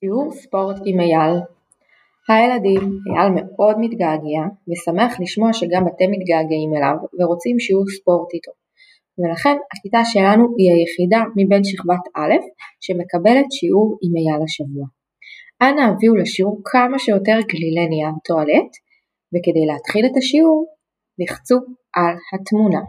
שיעור ספורט עם אייל. הילדים, אייל מאוד מתגעגע ושמח לשמוע שגם אתם מתגעגעים אליו ורוצים שיעור ספורט איתו. ולכן הכיתה שלנו היא היחידה מבין שכבת א' שמקבלת שיעור עם אייל השבוע. אנא הביאו לשיעור כמה שיותר גלילי נייר טואלט וכדי להתחיל את השיעור לחצו על התמונה.